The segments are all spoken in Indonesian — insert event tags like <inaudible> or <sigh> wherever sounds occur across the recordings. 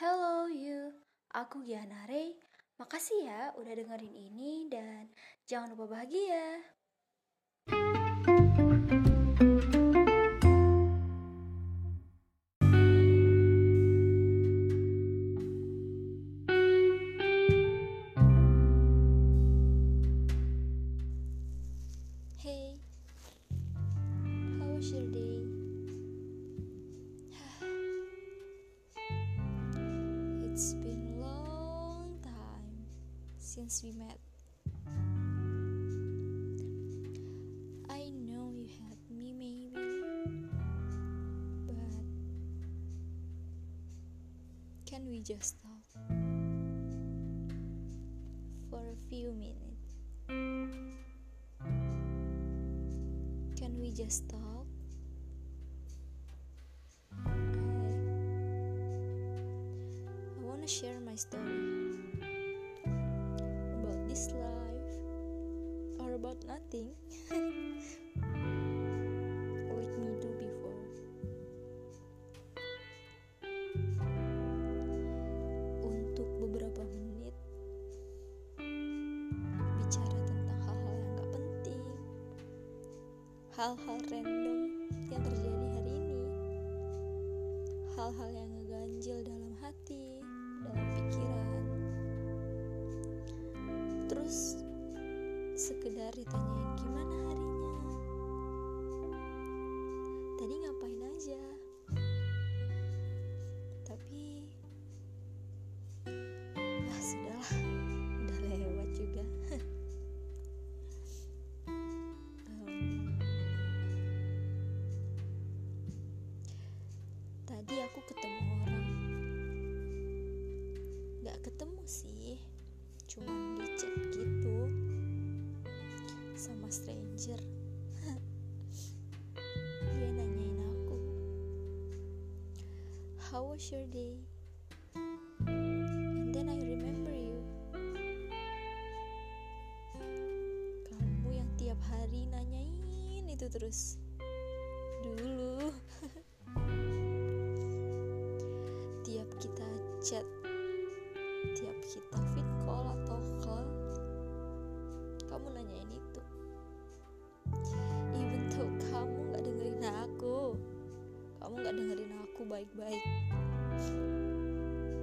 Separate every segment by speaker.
Speaker 1: Hello you, aku Giana Ray. Makasih ya udah dengerin ini dan jangan lupa bahagia. Since we met. I know you had me maybe, but can we just talk for a few minutes? Can we just talk? I I want to share my story nothing. <laughs> Let me do before. Untuk beberapa menit bicara tentang hal-hal yang gak penting, hal-hal random yang terjadi hari ini, hal-hal yang ngeganjil dalam hati, dalam pikiran. Terus sih. Cuman di chat gitu Sama stranger. <laughs> Dia nanyain aku How was your day? And then I remember you. Kamu yang tiap hari nanyain itu terus nggak dengerin aku baik-baik.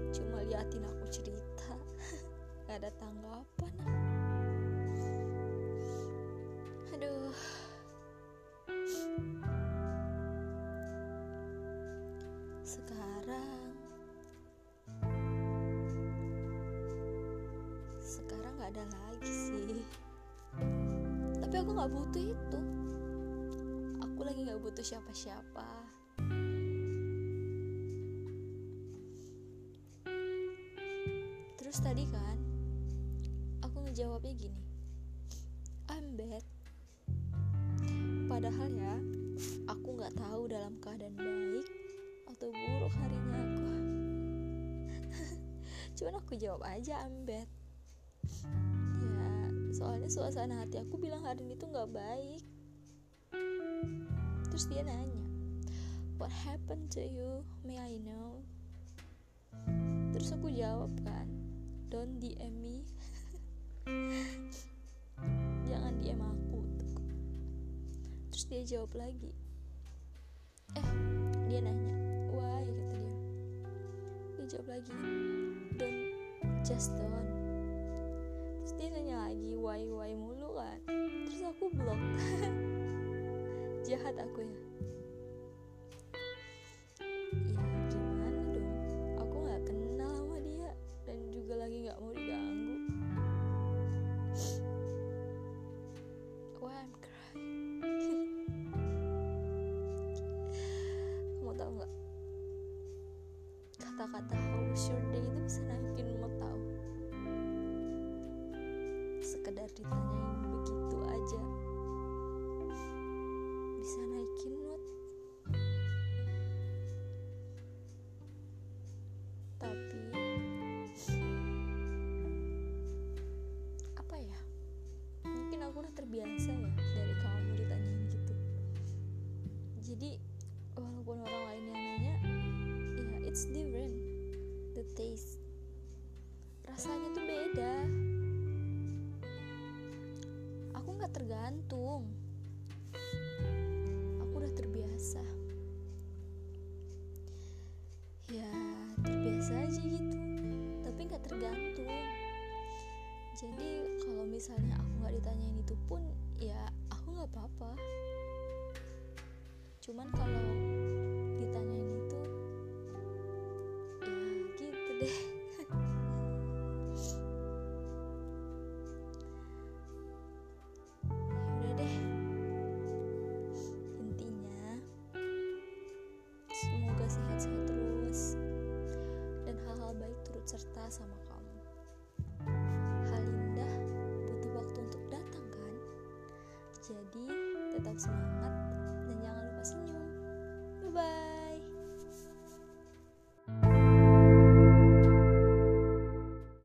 Speaker 1: Cuma liatin aku cerita. <laughs> Nggak ada tanggapan. Aduh. Sekarang. Sekarang nggak ada lagi sih. Tapi aku nggak butuh itu. Aku lagi nggak butuh siapa-siapa terus tadi kan aku ngejawabnya gini. I'm bad. Padahal ya aku nggak tahu dalam keadaan baik atau buruk harinya aku. <laughs> Cuman aku jawab aja I'm bad. Ya soalnya suasana hati aku bilang hari ini tuh nggak baik. Terus dia nanya what happened to you? May I know? Terus aku jawab kan don't DM me. <laughs> Jangan DM aku. Terus dia jawab lagi. Eh dia nanya why? kata dia. Dia jawab lagi don't just don't terus dia nanya lagi why why mulu kan? Terus aku blok. <laughs> Jahat aku ya ditanyain begitu aja. Bisa naikin mood tapi apa ya? Mungkin aku udah terbiasa ya dari kamu ditanyain gitu. Jadi walaupun orang lain yang nanya ya it's different the sangat tergantung. Aku udah terbiasa. Ya terbiasa aja gitu tapi nggak tergantung. Jadi kalau misalnya aku nggak ditanyain itu pun ya aku nggak apa-apa. Cuman kalau ditanyain itu ya gitu deh. Jadi tetap semangat